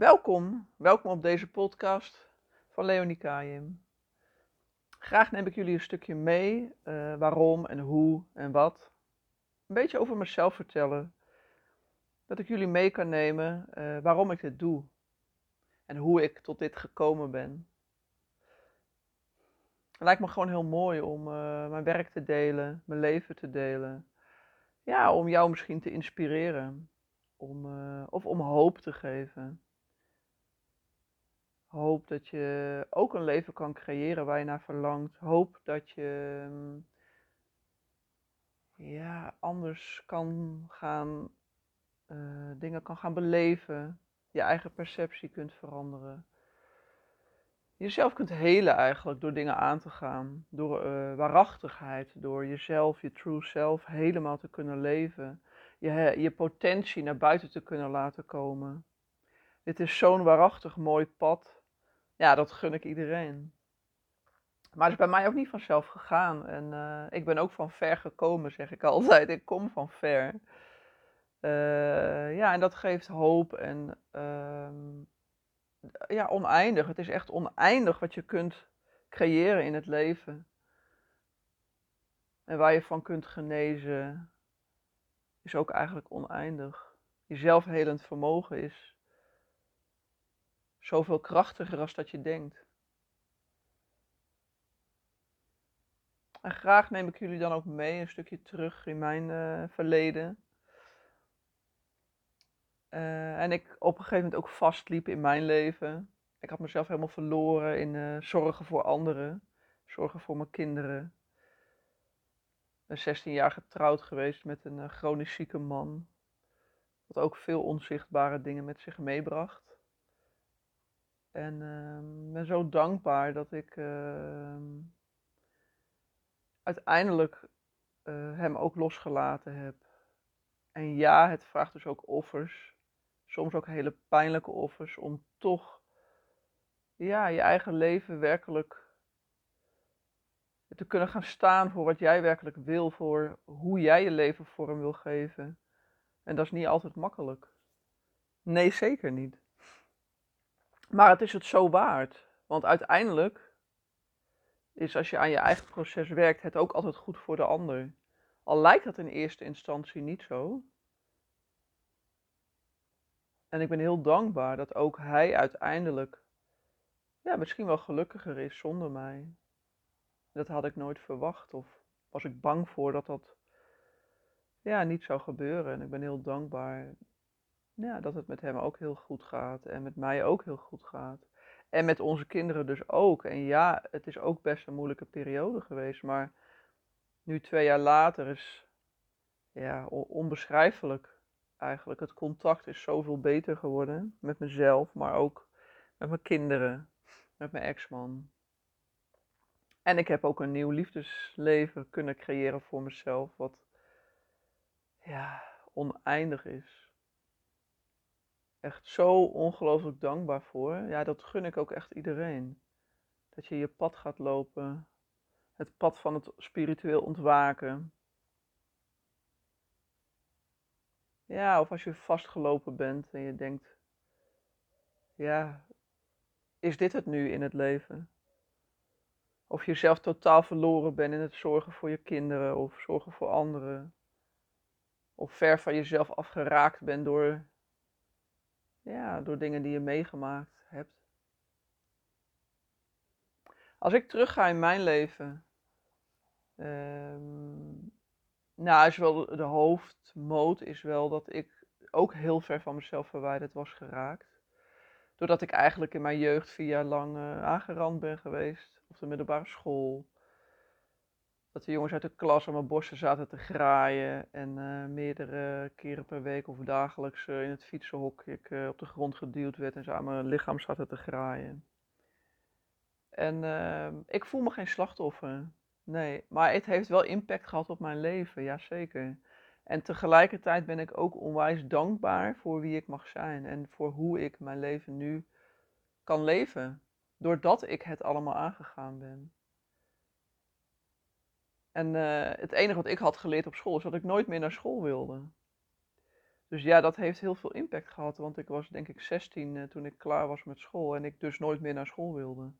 Welkom, welkom op deze podcast van Leonie Kajem. Graag neem ik jullie een stukje mee, uh, waarom en hoe en wat. Een beetje over mezelf vertellen. Dat ik jullie mee kan nemen uh, waarom ik dit doe. En hoe ik tot dit gekomen ben. Het lijkt me gewoon heel mooi om uh, mijn werk te delen, mijn leven te delen. Ja, om jou misschien te inspireren. Om, of om hoop te geven Hoop dat je ook een leven kan creëren waar je naar verlangt. Hoop dat je mm, ja, anders kan gaan, uh, dingen kan gaan beleven. Je eigen perceptie kunt veranderen. Jezelf kunt helen eigenlijk door dingen aan te gaan. Door uh, waarachtigheid, door jezelf, je true self helemaal te kunnen leven. Je, je potentie naar buiten te kunnen laten komen. Dit is zo'n waarachtig mooi pad ja, dat gun ik iedereen. Maar het is bij mij ook niet vanzelf gegaan. En uh, ik ben ook van ver gekomen, zeg ik altijd. Ik kom van ver. Uh, ja, en dat geeft hoop en uh, ja, oneindig. Het is echt oneindig wat je kunt creëren in het leven. En waar je van kunt genezen, is ook eigenlijk oneindig. Je zelfhelend vermogen is zoveel krachtiger als dat je denkt. En graag neem ik jullie dan ook mee een stukje terug in mijn uh, verleden. Uh, en ik op een gegeven moment ook vastliep in mijn leven. Ik had mezelf helemaal verloren in uh, zorgen voor anderen, zorgen voor mijn kinderen. Ik ben 16 jaar getrouwd geweest met een chronisch zieke man. Wat ook veel onzichtbare dingen met zich meebracht. En uh, ben zo dankbaar dat ik uh, uiteindelijk uh, hem ook losgelaten heb. En ja, het vraagt dus ook offers. Soms ook hele pijnlijke offers om toch ja, je eigen leven werkelijk te kunnen gaan staan voor wat jij werkelijk wil, voor hoe jij je leven vorm wil geven. En dat is niet altijd makkelijk. Nee, zeker niet. Maar het is het zo waard. Want uiteindelijk is als je aan je eigen proces werkt, het ook altijd goed voor de ander. Al lijkt dat in eerste instantie niet zo. En ik ben heel dankbaar dat ook hij uiteindelijk ja, misschien wel gelukkiger is zonder mij. Dat had ik nooit verwacht of was ik bang voor dat dat ja, niet zou gebeuren. En ik ben heel dankbaar dat het met hem ook heel goed gaat en met mij ook heel goed gaat. En met onze kinderen dus ook. En ja, het is ook best een moeilijke periode geweest, maar nu twee jaar later is ja, onbeschrijfelijk eigenlijk. Het contact is zoveel beter geworden met mezelf, maar ook met mijn kinderen, met mijn ex-man. En ik heb ook een nieuw liefdesleven kunnen creëren voor mezelf, wat ja, oneindig is echt zo ongelooflijk dankbaar voor. Ja, dat gun ik ook echt iedereen. Dat je je pad gaat lopen. Het pad van het spiritueel ontwaken. Ja, of als je vastgelopen bent en je denkt, ja, is dit het nu in het leven? Of je zelf totaal verloren bent in het zorgen voor je kinderen of zorgen voor anderen. Of ver van jezelf afgeraakt bent door ja, door dingen die je meegemaakt hebt. Als ik terugga in mijn leven, um, nou is wel de hoofdmoot is wel dat ik ook heel ver van mezelf verwijderd was geraakt. Doordat ik eigenlijk in mijn jeugd vier jaar lang uh, aangerand ben geweest op de middelbare school dat de jongens uit de klas aan mijn borsten zaten te graaien. En uh, meerdere keren per week of dagelijks uh, in het fietsenhok ik uh, op de grond geduwd werd en ze aan mijn lichaam zaten te graaien. En ehm, ik voel me geen slachtoffer. Nee, maar het heeft wel impact gehad op mijn leven, ja zeker. En tegelijkertijd ben ik ook onwijs dankbaar voor wie ik mag zijn en voor hoe ik mijn leven nu kan leven. Doordat ik het allemaal aangegaan ben. En uh, het enige wat ik had geleerd op school is dat ik nooit meer naar school wilde. Dus ja, dat heeft heel veel impact gehad, want ik was denk ik 16 uh, toen ik klaar was met school en ik dus nooit meer naar school wilde.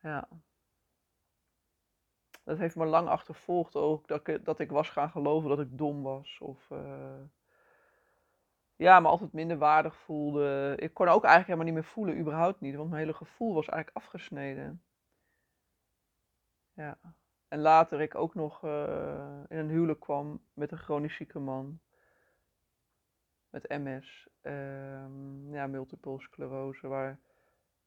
Ja. Dat heeft me lang achtervolgd ook, dat ik, dat ik was gaan geloven dat ik dom was. Of uh, ja, me altijd minder waardig voelde. Ik kon ook eigenlijk helemaal niet meer voelen, überhaupt niet, want mijn hele gevoel was eigenlijk afgesneden. Ja. En later ik ook nog uh, in een huwelijk kwam met een chronisch zieke man. Met MS. Um, ja, multiple sclerose. Waar,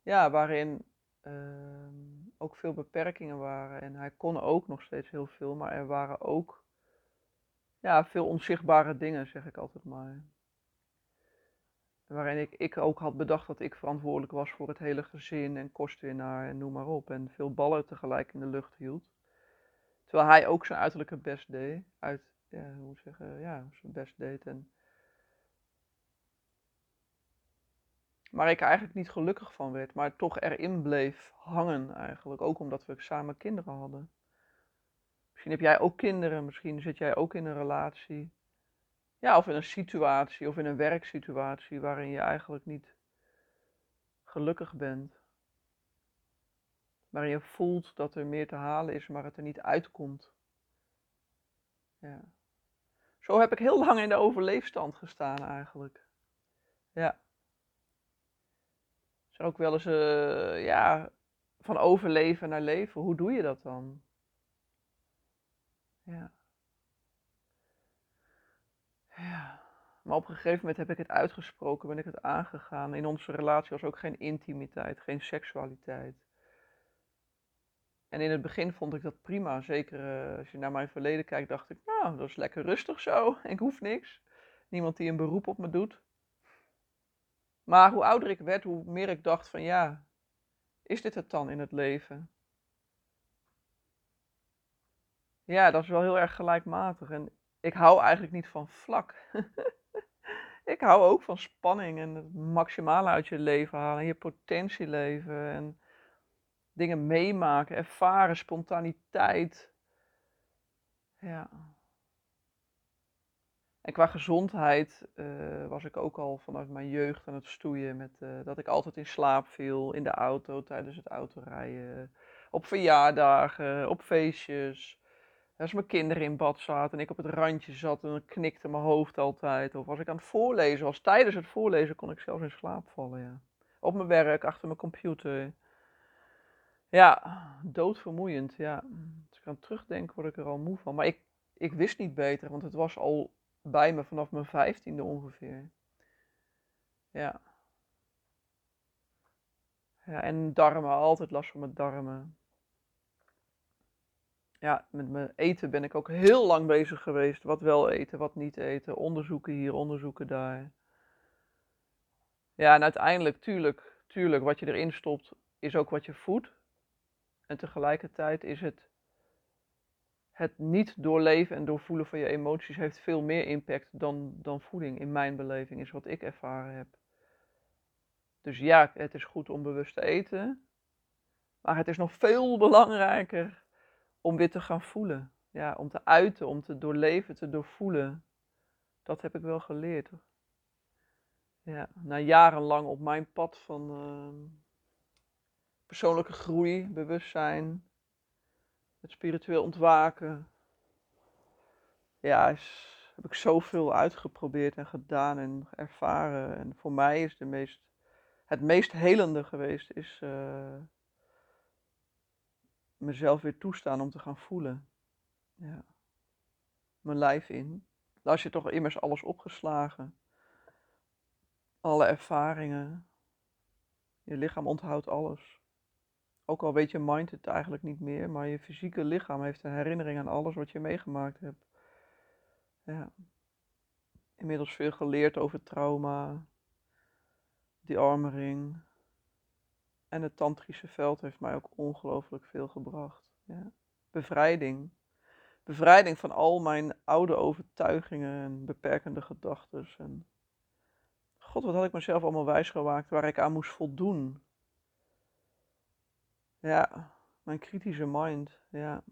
ja, waarin um, ook veel beperkingen waren. En hij kon ook nog steeds heel veel. Maar er waren ook ja, veel onzichtbare dingen, zeg ik altijd maar. Waarin ik, ik ook had bedacht dat ik verantwoordelijk was voor het hele gezin en kostwinnaar en noem maar op. En veel ballen tegelijk in de lucht hield. Terwijl hij ook zijn uiterlijke best deed. Uit, ja, hoe zeggen, ja, zijn best deed. En... Maar ik eigenlijk niet gelukkig van werd. Maar toch erin bleef hangen eigenlijk. Ook omdat we samen kinderen hadden. Misschien heb jij ook kinderen. Misschien zit jij ook in een relatie. Ja, of in een situatie of in een werksituatie waarin je eigenlijk niet gelukkig bent. Waarin je voelt dat er meer te halen is, maar het er niet uitkomt. Ja. Zo heb ik heel lang in de overleefstand gestaan eigenlijk. Ja. Is ook wel eens, uh, ja, van overleven naar leven. Hoe doe je dat dan? Ja. Ja. Maar op een gegeven moment heb ik het uitgesproken, ben ik het aangegaan. In onze relatie was ook geen intimiteit, geen seksualiteit. En in het begin vond ik dat prima. Zeker uh, als je naar mijn verleden kijkt, dacht ik, nou, dat is lekker rustig zo. Ik hoef niks. Niemand die een beroep op me doet. Maar hoe ouder ik werd, hoe meer ik dacht van ja, is dit het dan in het leven? Ja, dat is wel heel erg gelijkmatig. En ik hou eigenlijk niet van vlak. ik hou ook van spanning en het maximale uit je leven halen. En je potentie leven. En dingen meemaken, ervaren, spontaniteit. Ja. En qua gezondheid uh, was ik ook al vanuit mijn jeugd aan het stoeien met uh, dat ik altijd in slaap viel in de auto tijdens het autorijden, op verjaardagen, op feestjes. Als mijn kinderen in bad zaten en ik op het randje zat en dan knikte mijn hoofd altijd. Of als ik aan het voorlezen was, tijdens het voorlezen kon ik zelfs in slaap vallen. Ja. Op mijn werk, achter mijn computer. Ja, doodvermoeiend. Ja. Als ik aan terugdenk, word ik er al moe van. Maar ik, ik wist niet beter, want het was al bij me vanaf mijn vijftiende ongeveer. Ja. Ja, en darmen, altijd last van mijn darmen. Ja, met mijn eten ben ik ook heel lang bezig geweest. Wat wel eten, wat niet eten. Onderzoeken hier, onderzoeken daar. Ja, en uiteindelijk, tuurlijk, tuurlijk, wat je erin stopt, is ook wat je voedt. En tegelijkertijd is het het niet doorleven en doorvoelen van je emoties heeft veel meer impact dan, dan voeding in mijn beleving is wat ik ervaren heb. Dus ja, het is goed om bewust te eten, maar het is nog veel belangrijker om weer te gaan voelen. Ja, om te uiten, om te doorleven, te doorvoelen. Dat heb ik wel geleerd. Ja, na jarenlang op mijn pad van uh, persoonlijke groei, bewustzijn, het spiritueel ontwaken. Ja, heb ik zoveel uitgeprobeerd en gedaan en ervaren. En voor mij is de meest, het meest helende geweest, is uh, mezelf weer toestaan om te gaan voelen. Ja. Mijn lijf in. Daar je toch immers alles opgeslagen. Alle ervaringen. Je lichaam onthoudt alles. Ook al weet je mind het eigenlijk niet meer, maar je fysieke lichaam heeft een herinnering aan alles wat je meegemaakt hebt. Ja. Inmiddels veel geleerd over trauma, die armering. En het tantrische veld heeft mij ook ongelooflijk veel gebracht. Ja. Bevrijding. Bevrijding van al mijn oude overtuigingen en beperkende gedachten. En God, wat had ik mezelf allemaal wijsgemaakt waar ik aan moest voldoen. Ja, mijn kritische mind. Ja.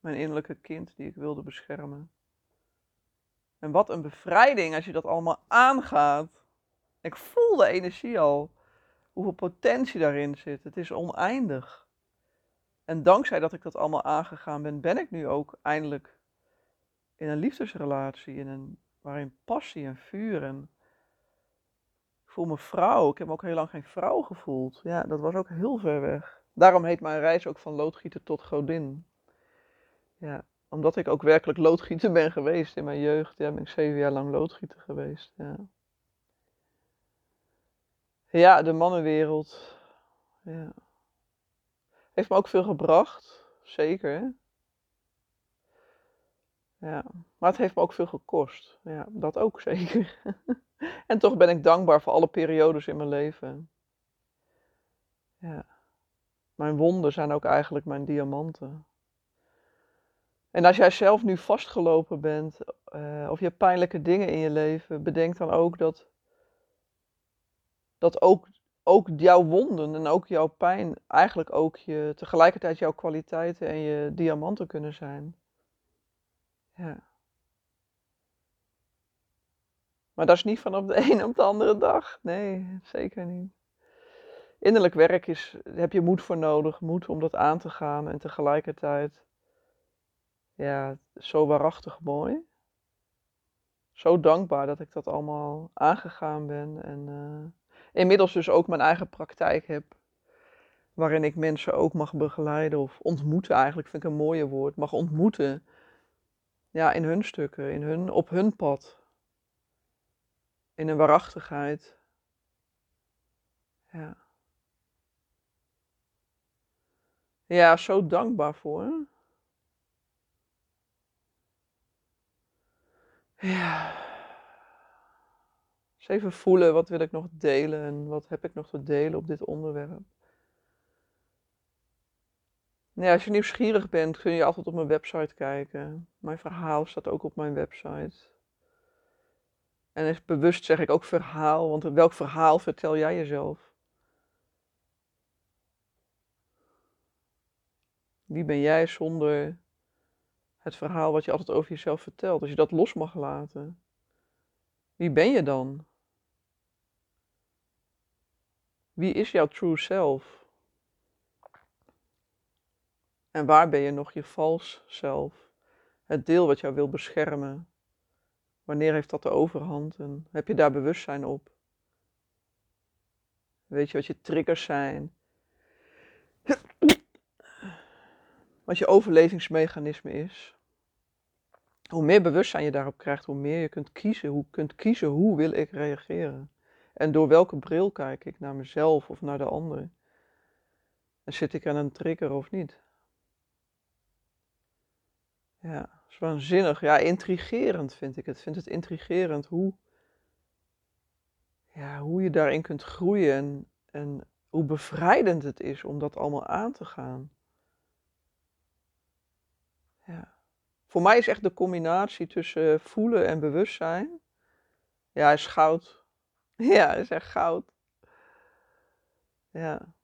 Mijn innerlijke kind die ik wilde beschermen. En wat een bevrijding als je dat allemaal aangaat. Ik voel de energie al. Hoeveel potentie daarin zit. Het is oneindig. En dankzij dat ik dat allemaal aangegaan ben, ben ik nu ook eindelijk in een liefdesrelatie. In een, waarin passie en vuur ik voel me vrouw. Ik heb me ook heel lang geen vrouw gevoeld. Ja, dat was ook heel ver weg. Daarom heet mijn reis ook van loodgieter tot godin. Ja, omdat ik ook werkelijk loodgieter ben geweest in mijn jeugd. Ja, ben ik zeven jaar lang loodgieter geweest. Ja, ja de mannenwereld. Ja. Heeft me ook veel gebracht. Zeker. Ja, maar het heeft me ook veel gekost. Ja, dat ook zeker. en toch ben ik dankbaar voor alle periodes in mijn leven. Ja. Mijn wonden zijn ook eigenlijk mijn diamanten. En als jij zelf nu vastgelopen bent, uh, of je hebt pijnlijke dingen in je leven, bedenk dan ook dat, dat ook, ook jouw wonden en ook jouw pijn eigenlijk ook je, tegelijkertijd jouw kwaliteiten en je diamanten kunnen zijn. Ja. Maar dat is niet van op de een op de andere dag. Nee, zeker niet. Innerlijk werk is, heb je moed voor nodig, moed om dat aan te gaan en tegelijkertijd, ja, zo waarachtig mooi. Zo dankbaar dat ik dat allemaal aangegaan ben en uh, inmiddels dus ook mijn eigen praktijk heb, waarin ik mensen ook mag begeleiden of ontmoeten eigenlijk, vind ik een mooie woord, mag ontmoeten ja, in hun stukken, in hun, op hun pad. In een waarachtigheid. Ja. Ja, zo dankbaar voor. Ja. Even voelen, wat wil ik nog delen en wat heb ik nog te delen op dit onderwerp. Ja, als je nieuwsgierig bent, kun je altijd op mijn website kijken. Mijn verhaal staat ook op mijn website. En is bewust zeg ik ook verhaal, want welk verhaal vertel jij jezelf? Wie ben jij zonder het verhaal wat je altijd over jezelf vertelt? Als je dat los mag laten, wie ben je dan? Wie is jouw true self? En waar ben je nog je vals zelf? Het deel wat jou wil beschermen. Wanneer heeft dat de overhand en heb je daar bewustzijn op? Weet je wat je triggers zijn? Wat je overlevingsmechanisme is? Hoe meer bewustzijn je daarop krijgt, hoe meer je kunt kiezen. Hoe kunt kiezen hoe wil ik reageren? En door welke bril kijk ik naar mezelf of naar de ander? En zit ik aan een trigger of niet? Ja, is waanzinnig. Ja, intrigerend vind ik het. Ik vind het intrigerend hoe, ja, hoe je daarin kunt groeien en, en hoe bevrijdend het is om dat allemaal aan te gaan. Ja. Voor mij is echt de combinatie tussen voelen en bewustzijn, ja, is goud. Ja, is echt goud. Ja.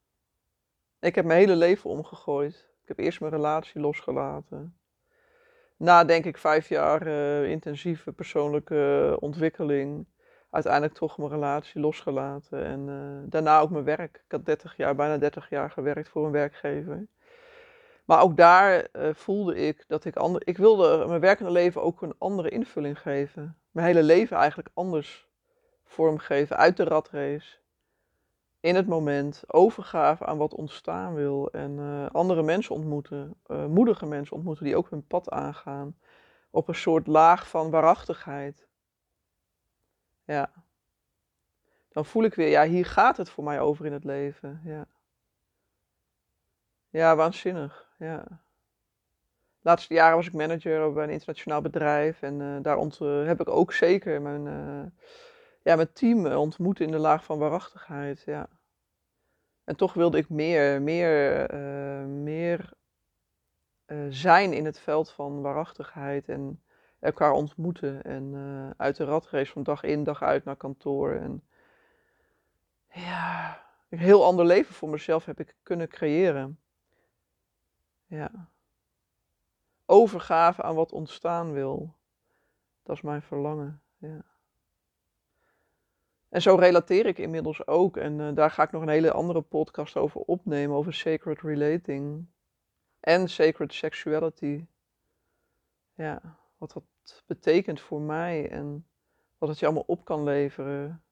Ik heb mijn hele leven omgegooid. Ik heb eerst mijn relatie losgelaten na denk ik vijf jaar uh, intensieve persoonlijke ontwikkeling, uiteindelijk toch mijn relatie losgelaten. En uh, daarna ook mijn werk. Ik had 30 jaar, bijna 30 jaar gewerkt voor een werkgever. Maar ook daar uh, voelde ik dat ik ander, ik wilde mijn werkende leven ook een andere invulling geven. Mijn hele leven eigenlijk anders vormgeven uit de ratrace in het moment, overgave aan wat ontstaan wil en uh, andere mensen ontmoeten, uh, moedige mensen ontmoeten die ook hun pad aangaan op een soort laag van waarachtigheid. Ja. Dan voel ik weer, ja, hier gaat het voor mij over in het leven. Ja, ja waanzinnig. Ja. De laatste jaren was ik manager bij een internationaal bedrijf en uh, daar heb ik ook zeker mijn, ja, mijn team ontmoet in de laag van waarachtigheid. Ja. En toch wilde ik meer, meer, uh, meer uh, zijn in het veld van waarachtigheid en elkaar ontmoeten. En uh, uit de ratrace van dag in, dag uit naar kantoor. En ja, een heel ander leven voor mezelf heb ik kunnen creëren. Ja. Overgave aan wat ontstaan wil. Dat is mijn verlangen, ja. En zo relateer ik inmiddels ook. En uh, daar ga ik nog een hele andere podcast over opnemen, over sacred relating. En sacred sexuality. Ja, wat dat betekent voor mij en wat het je allemaal op kan leveren.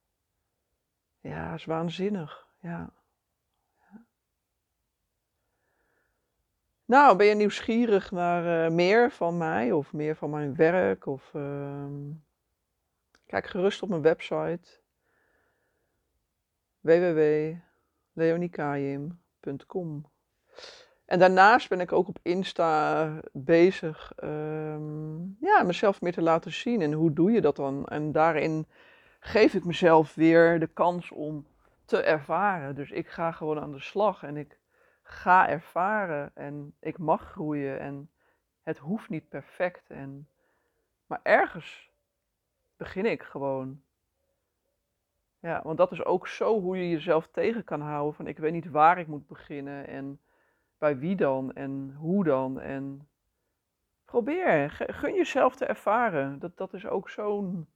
Ja, is waanzinnig. Ja. Nou, ben je nieuwsgierig naar uh, meer van mij of meer van mijn werk? Of, uh, kijk gerust op mijn website www.leonikajim.com. En daarnaast ben ik ook op Insta bezig um, ja, mezelf meer te laten zien. En hoe doe je dat dan? En daarin geef ik mezelf weer de kans om te ervaren. Dus ik ga gewoon aan de slag en ik ga ervaren en ik mag groeien en het hoeft niet perfect. En, maar ergens begin ik gewoon. Ja, want dat is ook zo hoe je jezelf tegen kan houden. Van ik weet niet waar ik moet beginnen en bij wie dan en hoe dan. En probeer, gun jezelf te ervaren. Dat, dat is ook zo'n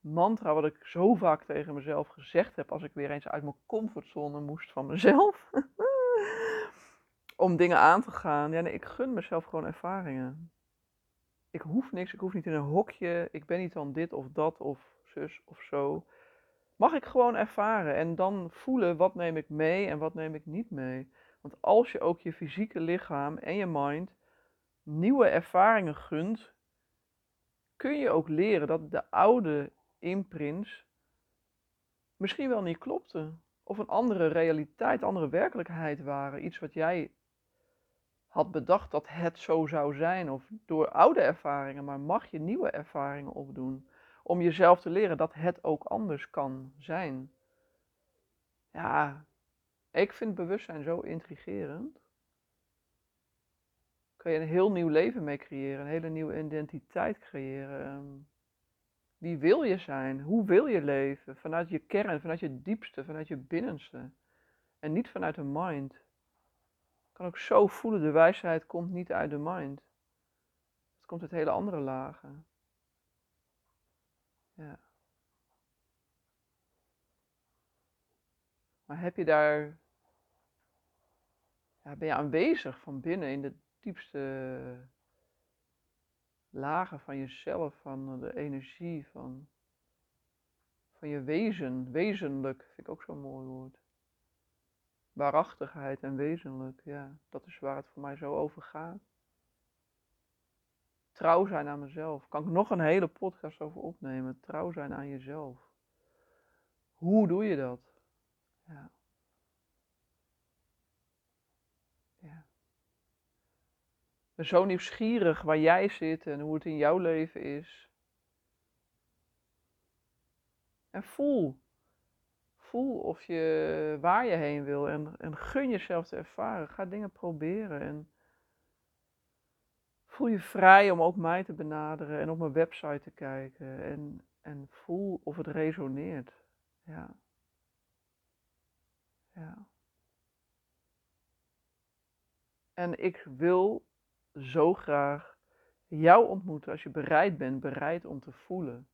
mantra wat ik zo vaak tegen mezelf gezegd heb als ik weer eens uit mijn comfortzone moest van mezelf. Om dingen aan te gaan. Ja, nee, ik gun mezelf gewoon ervaringen. Ik hoef niks, ik hoef niet in een hokje. Ik ben niet dan dit of dat of zus of zo. Mag ik gewoon ervaren en dan voelen wat neem ik mee en wat neem ik niet mee. Want als je ook je fysieke lichaam en je mind nieuwe ervaringen gunt, kun je ook leren dat de oude imprints misschien wel niet klopten. Of een andere realiteit, andere werkelijkheid waren. Iets wat jij had bedacht dat het zo zou zijn. Of door oude ervaringen, maar mag je nieuwe ervaringen opdoen. Om jezelf te leren dat het ook anders kan zijn. Ja, ik vind bewustzijn zo intrigerend. Kun je een heel nieuw leven mee creëren, een hele nieuwe identiteit creëren. Ehm, wie wil je zijn? Hoe wil je leven? Vanuit je kern, vanuit je diepste, vanuit je binnenste. En niet vanuit de mind. Ik kan ook zo voelen, de wijsheid komt niet uit de mind. Het komt uit hele andere lagen. Ja. Maar heb je daar, ben je aanwezig van binnen in de diepste lagen van jezelf, van de energie, van, van je wezen, wezenlijk, vind ik ook zo'n mooi woord. Waarachtigheid en wezenlijk, ja, dat is waar het voor mij zo over gaat. Trouw zijn aan mezelf. Kan ik nog een hele podcast over opnemen? Trouw zijn aan jezelf. Hoe doe je dat? Ja. Ja. Zo nieuwsgierig waar jij zit en hoe het in jouw leven is. En voel. Voel of je waar je heen wil en, en gun jezelf te ervaren. Ga dingen proberen en voel je vrij om ook mij te benaderen en op mijn website te kijken. En, en voel of het resoneert. Ja. Ja. En ik wil zo graag jou ontmoeten als je bereid bent, bereid om te voelen.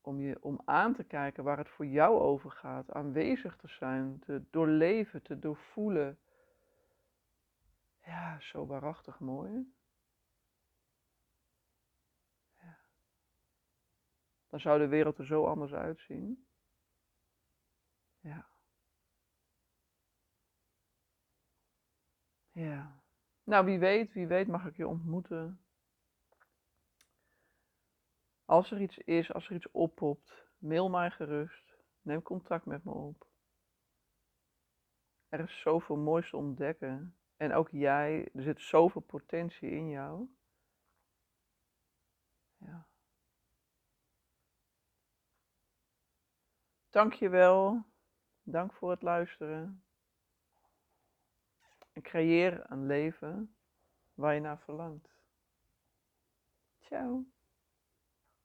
Om, je, om aan te kijken waar het voor jou over gaat, aanwezig te zijn, te doorleven, te doorvoelen. Ja, zo waarachtig mooi. Ja. Dan zou de wereld er zo anders uitzien. Ja. Ja. Nou, wie weet, wie weet mag ik je ontmoeten. Als er iets is, als er iets oppopt, mail mij gerust. Neem contact met me op. Er is zoveel moois te ontdekken. En ook jij, er zit zoveel potentie in jou. Ja. Dank je wel. Dank voor het luisteren. En creëer een leven waar je naar verlangt. Ciao.